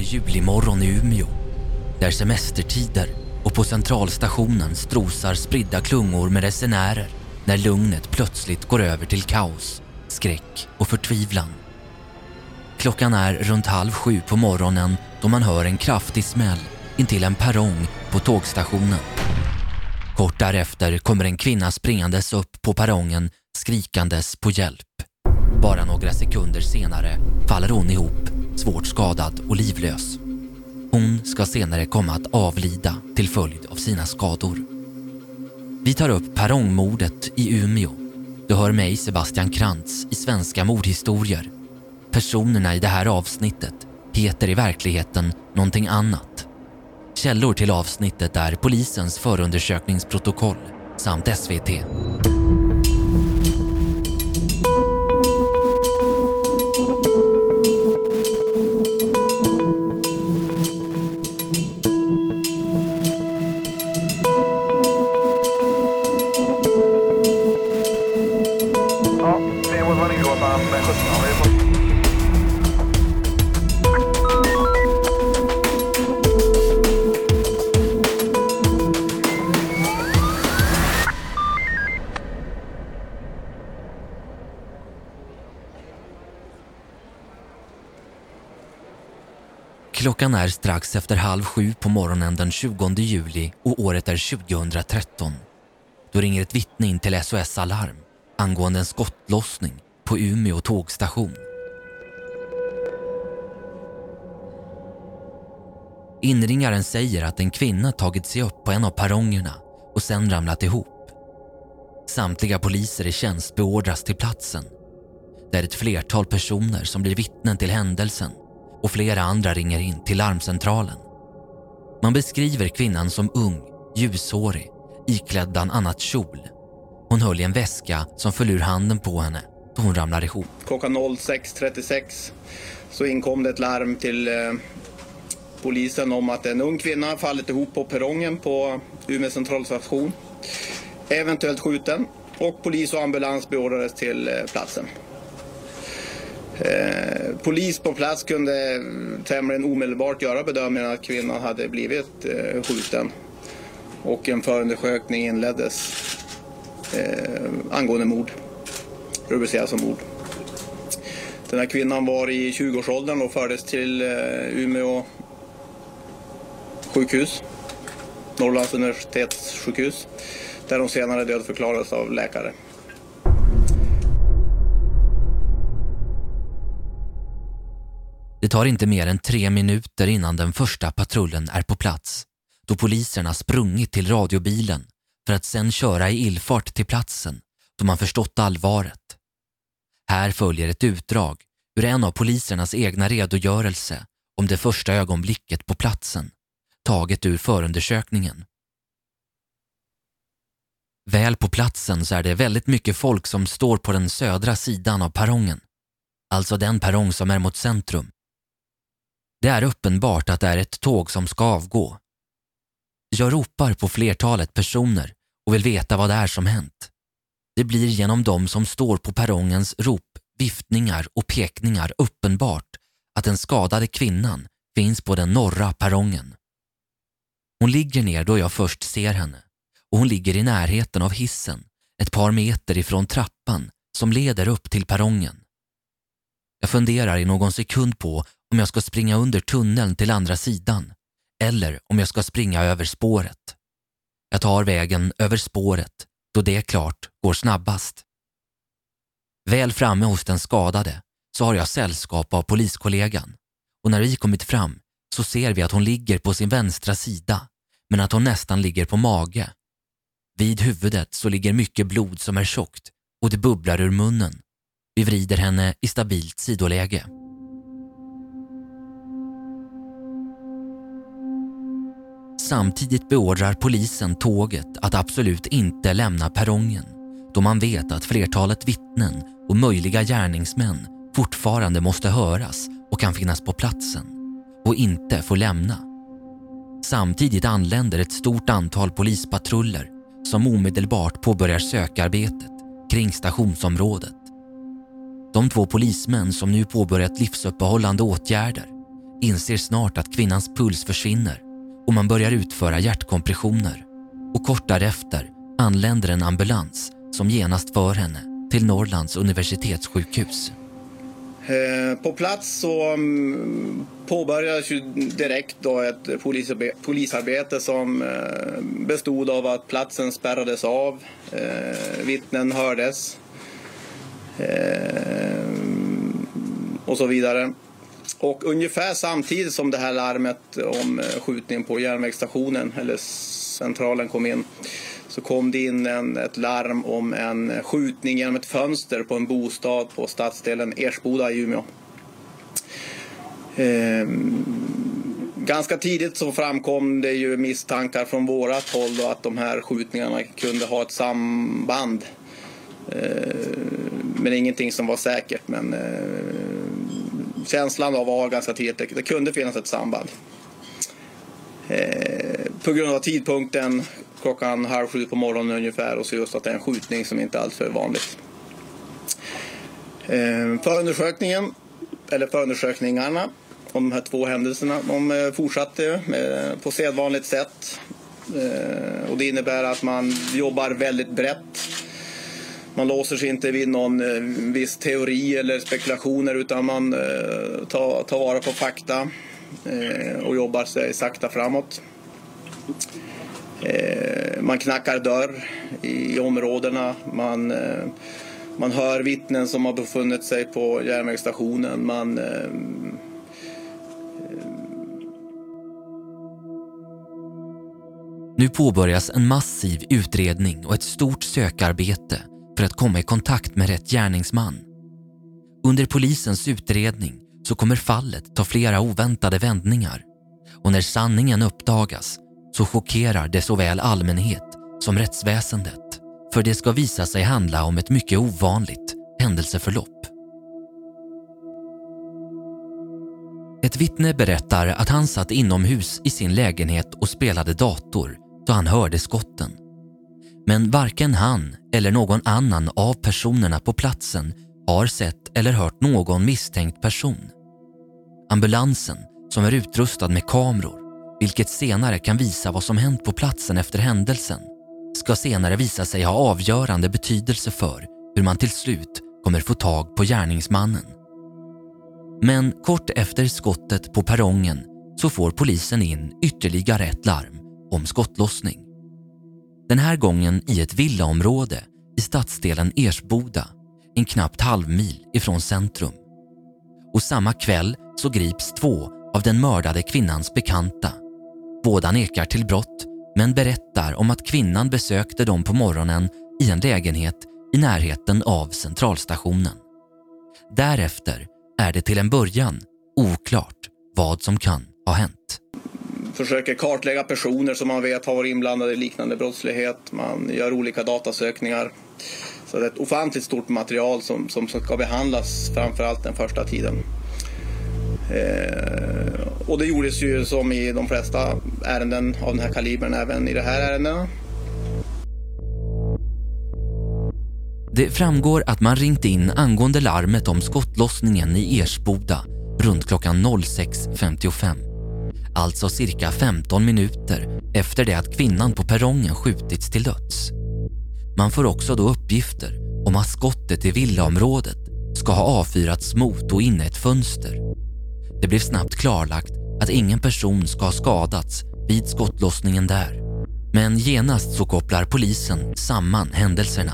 solig julimorgon i Umeå. Det är semestertider och på centralstationen strosar spridda klungor med resenärer när lugnet plötsligt går över till kaos, skräck och förtvivlan. Klockan är runt halv sju på morgonen då man hör en kraftig smäll intill en perrong på tågstationen. Kort därefter kommer en kvinna springandes upp på perrongen skrikandes på hjälp. Bara några sekunder senare faller hon ihop, svårt skadad och livlös. Hon ska senare komma att avlida till följd av sina skador. Vi tar upp perrongmordet i Umeå. Du hör mig, Sebastian Krantz, i Svenska mordhistorier. Personerna i det här avsnittet heter i verkligheten någonting annat. Källor till avsnittet är polisens förundersökningsprotokoll samt SVT. Klockan är strax efter halv sju på morgonen den 20 juli och året är 2013. Då ringer ett vittne in till SOS Alarm angående en skottlossning på Umeå tågstation. Inringaren säger att en kvinna tagit sig upp på en av perrongerna och sen ramlat ihop. Samtliga poliser i tjänst beordras till platsen. Det är ett flertal personer som blir vittnen till händelsen och flera andra ringer in till larmcentralen. Man beskriver kvinnan som ung, ljushårig, iklädd bland annat kjol. Hon höll i en väska som föll ur handen på henne då hon ramlar ihop. Klockan 06.36 så inkom det ett larm till eh, polisen om att en ung kvinna fallit ihop på perrongen på Umeå centralstation. Eventuellt skjuten och polis och ambulans beordrades till eh, platsen. Eh, polis på plats kunde tämligen omedelbart göra bedömningen att kvinnan hade blivit eh, skjuten och en förundersökning inleddes eh, angående mord rubricerad som mord. Den här kvinnan var i 20-årsåldern och fördes till eh, Umeå sjukhus, Norrlands universitetssjukhus, där hon senare dödförklarades av läkare. Det tar inte mer än tre minuter innan den första patrullen är på plats då poliserna sprungit till radiobilen för att sen köra i illfart till platsen då man förstått allvaret. Här följer ett utdrag ur en av polisernas egna redogörelse om det första ögonblicket på platsen, taget ur förundersökningen. Väl på platsen så är det väldigt mycket folk som står på den södra sidan av perrongen, alltså den perrong som är mot centrum. Det är uppenbart att det är ett tåg som ska avgå. Jag ropar på flertalet personer och vill veta vad det är som hänt. Det blir genom de som står på perrongens rop, viftningar och pekningar uppenbart att den skadade kvinnan finns på den norra perrongen. Hon ligger ner då jag först ser henne och hon ligger i närheten av hissen ett par meter ifrån trappan som leder upp till perrongen. Jag funderar i någon sekund på om jag ska springa under tunneln till andra sidan eller om jag ska springa över spåret. Jag tar vägen över spåret då det klart går snabbast. Väl framme hos den skadade så har jag sällskap av poliskollegan och när vi kommit fram så ser vi att hon ligger på sin vänstra sida men att hon nästan ligger på mage. Vid huvudet så ligger mycket blod som är tjockt och det bubblar ur munnen. Vi vrider henne i stabilt sidoläge. Samtidigt beordrar polisen tåget att absolut inte lämna perrongen då man vet att flertalet vittnen och möjliga gärningsmän fortfarande måste höras och kan finnas på platsen och inte får lämna. Samtidigt anländer ett stort antal polispatruller som omedelbart påbörjar sökarbetet kring stationsområdet. De två polismän som nu påbörjat livsuppehållande åtgärder inser snart att kvinnans puls försvinner och man börjar utföra hjärtkompressioner. Och kort därefter anländer en ambulans som genast för henne till Norrlands universitetssjukhus. Eh, på plats så mm, påbörjades ju direkt då ett polisarbete som eh, bestod av att platsen spärrades av, eh, vittnen hördes och så vidare. Och ungefär samtidigt som det här larmet om eh, skjutningen på järnvägsstationen eller centralen kom in så kom det in en, ett larm om en skjutning genom ett fönster på en bostad på stadsdelen Ersboda i Umeå. Ehm, ganska tidigt så framkom det ju misstankar från vårat håll då att de här skjutningarna kunde ha ett samband. Ehm, men ingenting som var säkert. Men eh, eh, av var ganska tidigt, det kunde finnas ett samband. Eh, på grund av tidpunkten klockan halv sju på morgonen ungefär och så just att det är en skjutning som inte alls är vanligt. Eh, förundersökningen, eller förundersökningarna om de här två händelserna, de eh, fortsatte med, eh, på sedvanligt sätt. Eh, och det innebär att man jobbar väldigt brett. Man låser sig inte vid någon eh, viss teori eller spekulationer utan man eh, tar, tar vara på fakta eh, och jobbar sig sakta framåt. Eh, man knackar dörr i områdena. Man, eh, man hör vittnen som har befunnit sig på järnvägsstationen. Man, eh, nu påbörjas en massiv utredning och ett stort sökarbete för att komma i kontakt med rätt gärningsman. Under polisens utredning så kommer fallet ta flera oväntade vändningar och när sanningen uppdagas så chockerar det såväl allmänhet som rättsväsendet. För det ska visa sig handla om ett mycket ovanligt händelseförlopp. Ett vittne berättar att han satt inomhus i sin lägenhet och spelade dator då han hörde skotten. Men varken han eller någon annan av personerna på platsen har sett eller hört någon misstänkt person. Ambulansen, som är utrustad med kameror, vilket senare kan visa vad som hänt på platsen efter händelsen, ska senare visa sig ha avgörande betydelse för hur man till slut kommer få tag på gärningsmannen. Men kort efter skottet på perrongen så får polisen in ytterligare ett larm om skottlossning. Den här gången i ett villaområde i stadsdelen Ersboda, en knappt halvmil ifrån centrum. Och samma kväll så grips två av den mördade kvinnans bekanta Båda nekar till brott men berättar om att kvinnan besökte dem på morgonen i en lägenhet i närheten av centralstationen. Därefter är det till en början oklart vad som kan ha hänt. Försöker kartlägga personer som man vet har varit inblandade i liknande brottslighet. Man gör olika datasökningar. Så det är ett ofantligt stort material som, som ska behandlas framförallt den första tiden. Eh, och det gjordes ju som i de flesta ärenden av den här kalibern även i det här ärendet. Det framgår att man ringt in angående larmet om skottlossningen i Ersboda runt klockan 06.55. Alltså cirka 15 minuter efter det att kvinnan på perrongen skjutits till döds. Man får också då uppgifter om att skottet i villaområdet ska ha avfyrats mot och inne ett fönster det blev snabbt klarlagt att ingen person ska ha skadats vid skottlossningen där. Men genast så kopplar polisen samman händelserna.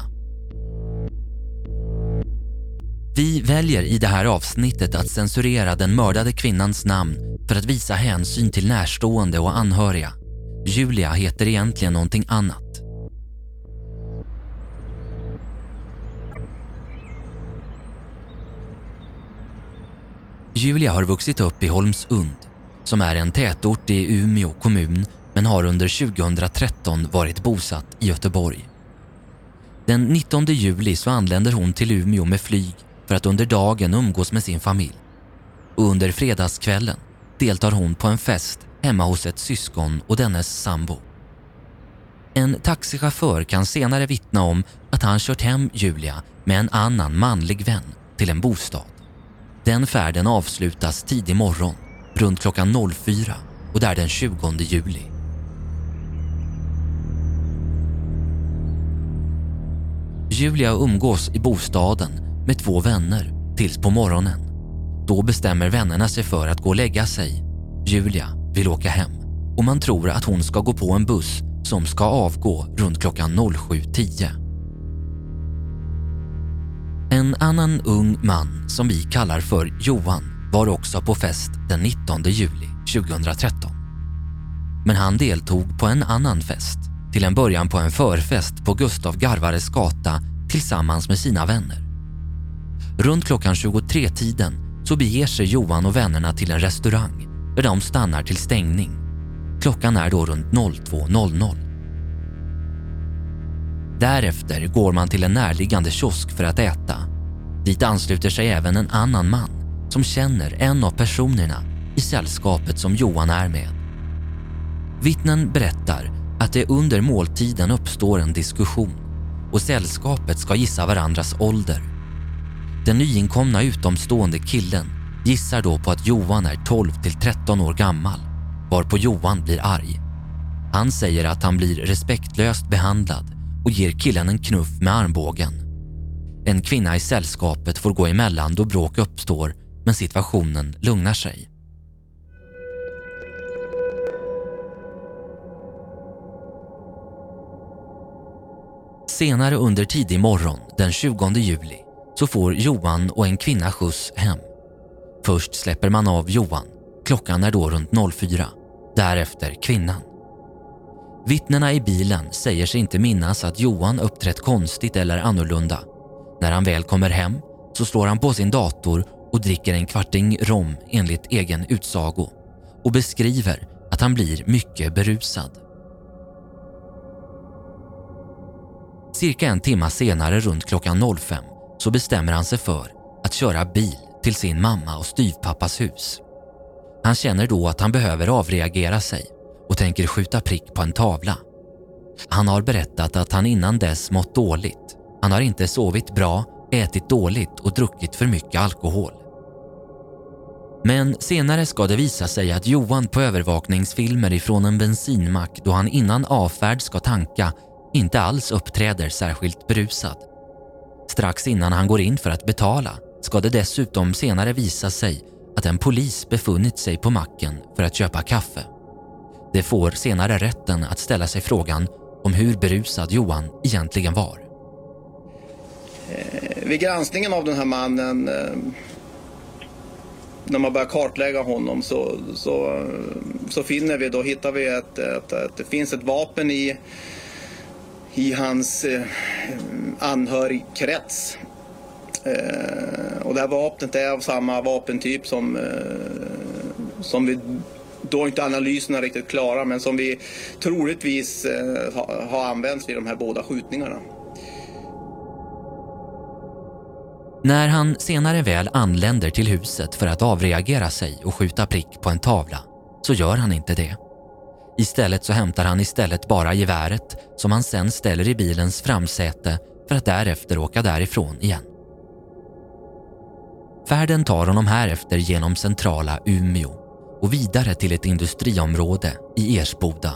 Vi väljer i det här avsnittet att censurera den mördade kvinnans namn för att visa hänsyn till närstående och anhöriga. Julia heter egentligen någonting annat. Julia har vuxit upp i Holmsund som är en tätort i Umeå kommun men har under 2013 varit bosatt i Göteborg. Den 19 juli så anländer hon till Umeå med flyg för att under dagen umgås med sin familj. Och under fredagskvällen deltar hon på en fest hemma hos ett syskon och dennes sambo. En taxichaufför kan senare vittna om att han kört hem Julia med en annan manlig vän till en bostad. Den färden avslutas tidig morgon runt klockan 04 och det är den 20 juli. Julia umgås i bostaden med två vänner tills på morgonen. Då bestämmer vännerna sig för att gå och lägga sig. Julia vill åka hem och man tror att hon ska gå på en buss som ska avgå runt klockan 07.10. En annan ung man som vi kallar för Johan var också på fest den 19 juli 2013. Men han deltog på en annan fest, till en början på en förfest på Gustav Garvares gata tillsammans med sina vänner. Runt klockan 23-tiden så beger sig Johan och vännerna till en restaurang där de stannar till stängning. Klockan är då runt 02.00. Därefter går man till en närliggande kiosk för att äta. Dit ansluter sig även en annan man som känner en av personerna i sällskapet som Johan är med. Vittnen berättar att det under måltiden uppstår en diskussion och sällskapet ska gissa varandras ålder. Den nyinkomna utomstående killen gissar då på att Johan är 12 till 13 år gammal, varpå Johan blir arg. Han säger att han blir respektlöst behandlad och ger killen en knuff med armbågen. En kvinna i sällskapet får gå emellan då bråk uppstår men situationen lugnar sig. Senare under tidig morgon den 20 juli så får Johan och en kvinna skjuts hem. Först släpper man av Johan, klockan är då runt 04. Därefter kvinnan. Vittnena i bilen säger sig inte minnas att Johan uppträtt konstigt eller annorlunda. När han väl kommer hem så slår han på sin dator och dricker en kvarting rom enligt egen utsago och beskriver att han blir mycket berusad. Cirka en timme senare runt klockan 05 så bestämmer han sig för att köra bil till sin mamma och styvpappas hus. Han känner då att han behöver avreagera sig och tänker skjuta prick på en tavla. Han har berättat att han innan dess mått dåligt. Han har inte sovit bra, ätit dåligt och druckit för mycket alkohol. Men senare ska det visa sig att Johan på övervakningsfilmer ifrån en bensinmack då han innan avfärd ska tanka inte alls uppträder särskilt berusad. Strax innan han går in för att betala ska det dessutom senare visa sig att en polis befunnit sig på macken för att köpa kaffe. Det får senare rätten att ställa sig frågan om hur berusad Johan egentligen var. Eh, vid granskningen av den här mannen, eh, när man börjar kartlägga honom så, så, så finner vi, då hittar vi att, att, att det finns ett vapen i, i hans eh, anhörigkrets. Eh, och det här vapnet är av samma vapentyp som, eh, som vi då inte analyserna riktigt klara men som vi troligtvis eh, har, ha använts vid de här båda skjutningarna. När han senare väl anländer till huset för att avreagera sig och skjuta prick på en tavla så gör han inte det. Istället så hämtar han istället bara geväret som han sen ställer i bilens framsäte för att därefter åka därifrån igen. Färden tar honom härefter genom centrala Umeå och vidare till ett industriområde i Ersboda.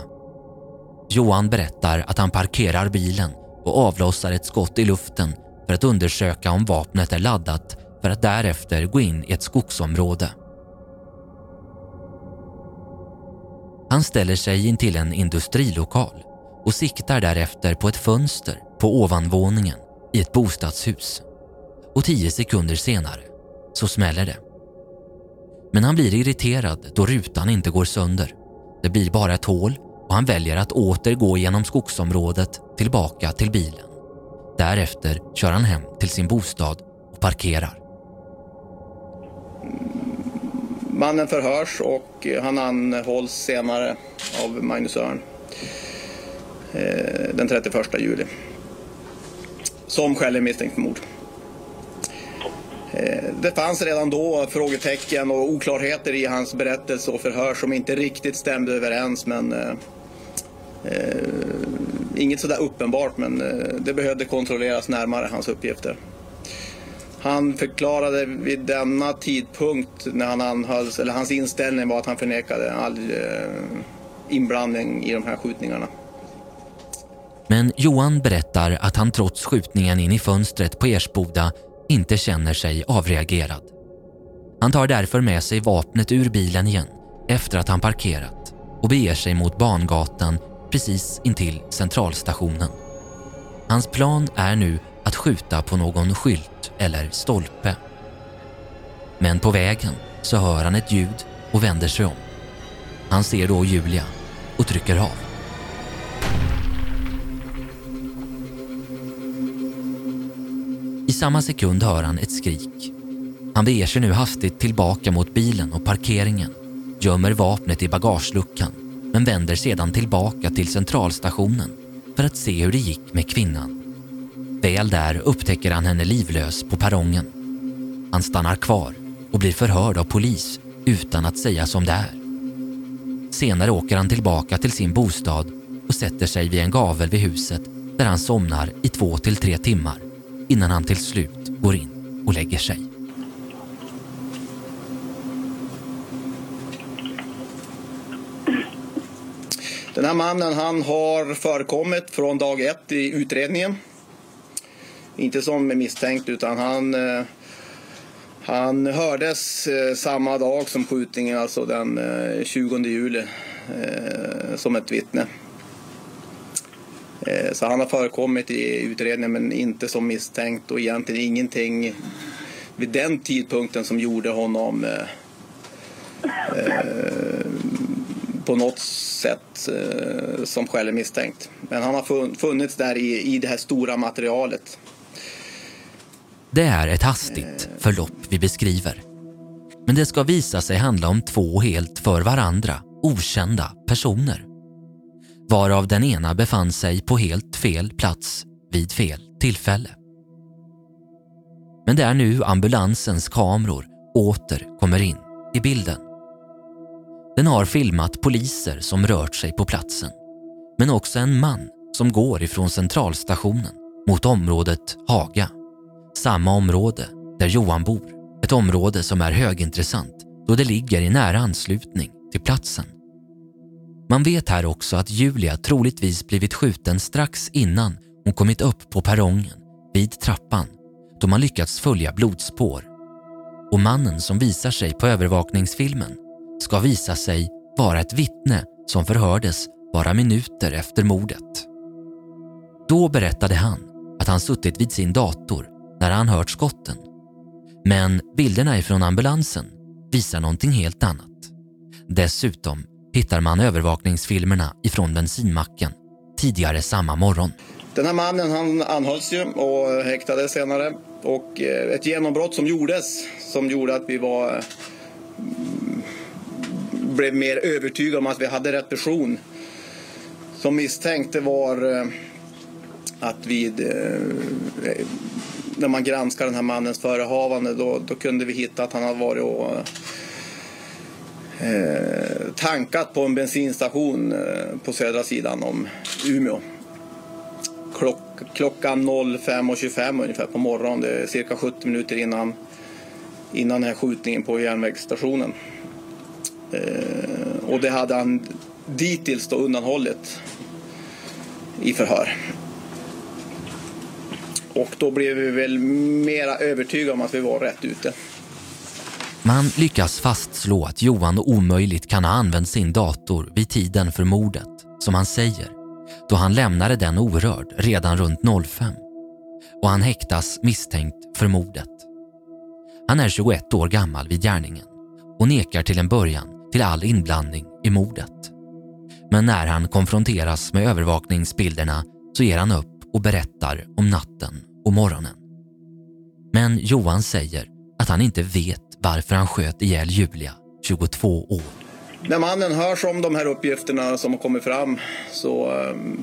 Johan berättar att han parkerar bilen och avlossar ett skott i luften för att undersöka om vapnet är laddat för att därefter gå in i ett skogsområde. Han ställer sig in till en industrilokal och siktar därefter på ett fönster på ovanvåningen i ett bostadshus. Och tio sekunder senare så smäller det. Men han blir irriterad då rutan inte går sönder. Det blir bara ett hål och han väljer att åter gå genom skogsområdet tillbaka till bilen. Därefter kör han hem till sin bostad och parkerar. Mannen förhörs och han anhålls senare av Magnus Örn eh, den 31 juli. Som skäligen misstänkt för mord. Eh, det fanns redan då frågetecken och oklarheter i hans berättelse och förhör som inte riktigt stämde överens men eh, eh inget sådär uppenbart men det behövde kontrolleras närmare hans uppgifter. Han förklarade vid denna tidpunkt när han anhölls, eller hans inställning var att han förnekade all eh, inblandning i de här skjutningarna. Men Johan berättar att han trots skjutningen in i fönstret på Ersboda inte känner sig avreagerad. Han tar därför med sig vapnet ur bilen igen efter att han parkerat och beger sig mot Bangatan precis intill centralstationen. Hans plan är nu skjuta på någon skylt eller stolpe. Men på vägen så hör han ett ljud och vänder sig om. Han ser då Julia och trycker av. I samma sekund hör han ett skrik. Han beger sig nu hastigt tillbaka mot bilen och parkeringen, gömmer vapnet i bagageluckan men vänder sedan tillbaka till centralstationen för att se hur det gick med kvinnan. Väl där upptäcker han henne livlös på perrongen. Han stannar kvar och blir förhörd av polis utan att säga som det är. Senare åker han tillbaka till sin bostad och sätter sig vid en gavel vid huset där han somnar i två till tre timmar innan han till slut går in och lägger sig. Den här mannen han har förekommit från dag ett i utredningen. Inte som misstänkt utan han, eh, han hördes eh, samma dag som skjutningen, alltså den eh, 20 juli, som ett vittne. Så han har förekommit i utredningen men inte som misstänkt och egentligen ingenting vid den tidpunkten som gjorde honom på något sätt eh, som skäl är misstänkt. Men han har funnits där i, i det här stora materialet. Det är ett hastigt förlopp vi beskriver. Men det ska visa sig handla om två helt för varandra okända personer. Varav den ena befann sig på helt fel plats vid fel tillfälle. Men det är nu ambulansens kameror åter kommer in i bilden. Den har filmat poliser som rört sig på platsen. Men också en man som går ifrån centralstationen mot området Haga. Samma område där Johan bor. Ett område som är högintressant då det ligger i nära anslutning till platsen. Man vet här också att Julia troligtvis blivit skjuten strax innan hon kommit upp på perrongen vid trappan då man lyckats följa blodspår. Och mannen som visar sig på övervakningsfilmen ska visa sig vara ett vittne som förhördes bara minuter efter mordet. Då berättade han att han suttit vid sin dator när han hört skotten. Men bilderna ifrån ambulansen visar någonting helt annat. Dessutom hittar man övervakningsfilmerna ifrån bensinmacken tidigare samma morgon. Den här mannen han anhölls ju och häktades senare. Och eh, ett genombrott som gjordes som gjorde att vi var mm, blev mer övertygade om att vi hade rätt person som misstänkte var eh, att vid eh, när man granskar den här mannens förehavande då, då kunde vi hitta att han hade varit och eh, tankat på en bensinstation eh, på södra sidan om Umeå. Klock, klockan 05.25 ungefär på morgonen, det är cirka 70 minuter innan, innan den här skjutningen på järnvägsstationen. Eh, och det hade han dittills då undanhållit i förhör. Och då blev vi väl mera övertygade om att vi var rätt ute. Man lyckas fastslå att Johan omöjligt kan ha använt sin dator vid tiden för mordet, som han säger, då han lämnade den orörd redan runt 05. Och han häktas misstänkt för mordet. Han är 21 år gammal vid gärningen och nekar till en början till all inblandning i mordet. Men när han konfronteras med övervakningsbilderna så ger han upp och berättar om natten och morgonen. Men Johan säger att han inte vet varför han sköt ihjäl Julia, 22 år. När mannen hörs om de här uppgifterna som har kommit fram så um,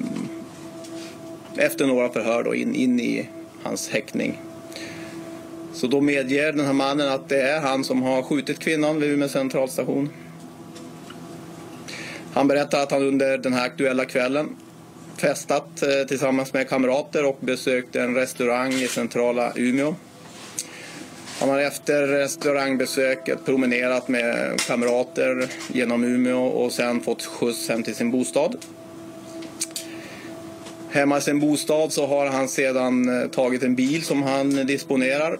efter några förhör då in, in i hans häktning. Så då medger den här mannen att det är han som har skjutit kvinnan vid Umeå centralstation. Han berättar att han under den här aktuella kvällen festat eh, tillsammans med kamrater och besökt en restaurang i centrala Umeå. Han har efter restaurangbesöket promenerat med kamrater genom Umeå och sen fått skjuts hem till sin bostad. Hemma i sin bostad så har han sedan eh, tagit en bil som han disponerar.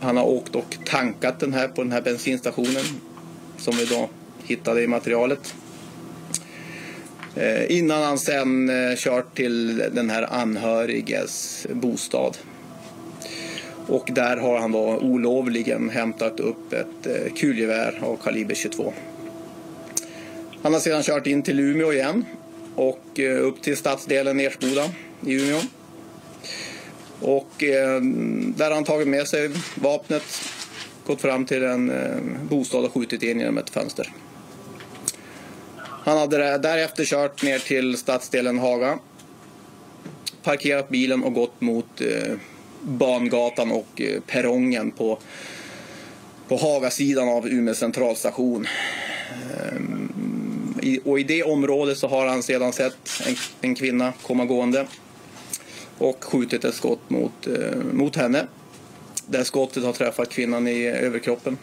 Han har åkt och tankat den här på den här bensinstationen som vi då hittade i materialet. Eh, innan han sen eh, kört till den här anhöriges bostad. Och där har han då olovligen hämtat upp ett eh, kulgevär av kaliber 22. Han har sedan kört in till Umeå igen och upp till stadsdelen Ersboda i Umeå. Och där har han tagit med sig vapnet, gått fram till en bostad och skjutit in genom ett fönster. Han hade därefter kört ner till stadsdelen Haga. Parkerat bilen och gått mot eh, Bangatan och eh, perrongen på, på Hagasidan av Umeå centralstation. Ehm, i, och i det området så har han sedan sett en, en kvinna komma gående och skjutit ett skott mot, eh, mot henne. Där skottet har träffat kvinnan i överkroppen.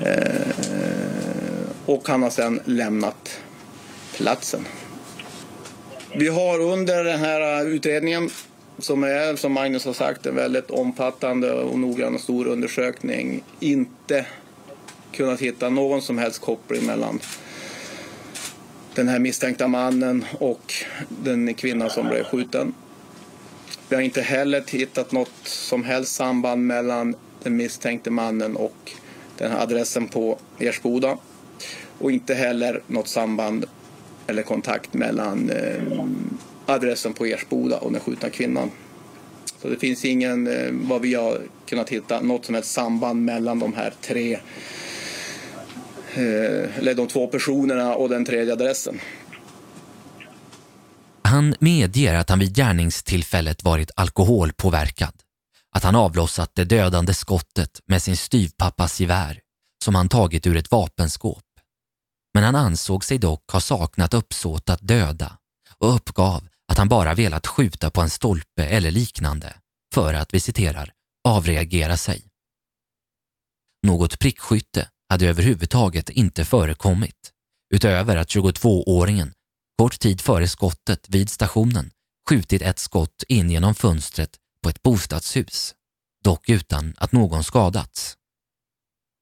Ehm, och han har sedan lämnat platsen. Vi har under den här äh, utredningen som är, som Magnus har sagt, en väldigt omfattande och noggrann och stor undersökning inte kunnat hitta någon som helst koppling mellan den här misstänkta mannen och den kvinna som blev skjuten. Vi har inte heller hittat något som helst samband mellan den misstänkte mannen och den här adressen på Ersboda och inte heller något samband eller kontakt mellan eh, adressen på Ersboda och den skjutna kvinnan. Så det finns ingen, eh, vad vi har kunnat hitta, något som helst samband mellan de här tre, eh, eller de två personerna och den tredje adressen. Han medger att han vid gärningstillfället varit alkoholpåverkad. Att han avlossat det dödande skottet med sin styvpappas gevär som han tagit ur ett vapenskåp men han ansåg sig dock ha saknat uppsåt att döda och uppgav att han bara velat skjuta på en stolpe eller liknande för att, vi citerar, avreagera sig. Något prickskytte hade överhuvudtaget inte förekommit utöver att 22-åringen kort tid före skottet vid stationen skjutit ett skott in genom fönstret på ett bostadshus, dock utan att någon skadats.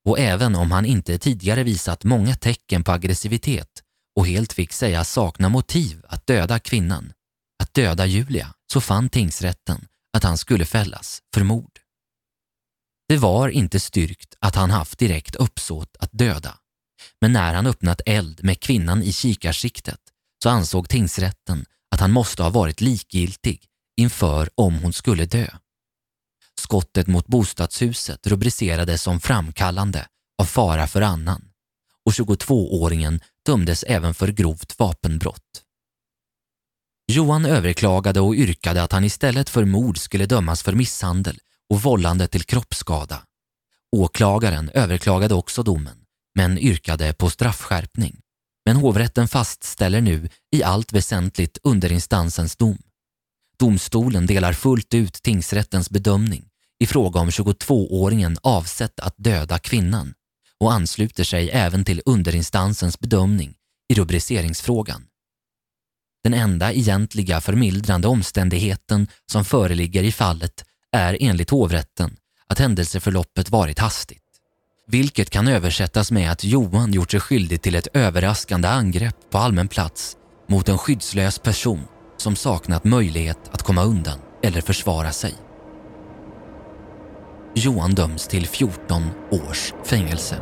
Och även om han inte tidigare visat många tecken på aggressivitet och helt fick säga sakna motiv att döda kvinnan, att döda Julia, så fann tingsrätten att han skulle fällas för mord. Det var inte styrkt att han haft direkt uppsåt att döda, men när han öppnat eld med kvinnan i kikarsiktet så ansåg tingsrätten att han måste ha varit likgiltig inför om hon skulle dö. Skottet mot bostadshuset rubricerades som framkallande av fara för annan och 22-åringen dömdes även för grovt vapenbrott. Johan överklagade och yrkade att han istället för mord skulle dömas för misshandel och vållande till kroppsskada. Åklagaren överklagade också domen, men yrkade på straffskärpning. Men hovrätten fastställer nu i allt väsentligt underinstansens dom. Domstolen delar fullt ut tingsrättens bedömning i fråga om 22-åringen avsett att döda kvinnan och ansluter sig även till underinstansens bedömning i rubriceringsfrågan. Den enda egentliga förmildrande omständigheten som föreligger i fallet är enligt hovrätten att händelseförloppet varit hastigt. Vilket kan översättas med att Johan gjort sig skyldig till ett överraskande angrepp på allmän plats mot en skyddslös person som saknat möjlighet att komma undan eller försvara sig. Johan döms till 14 års fängelse.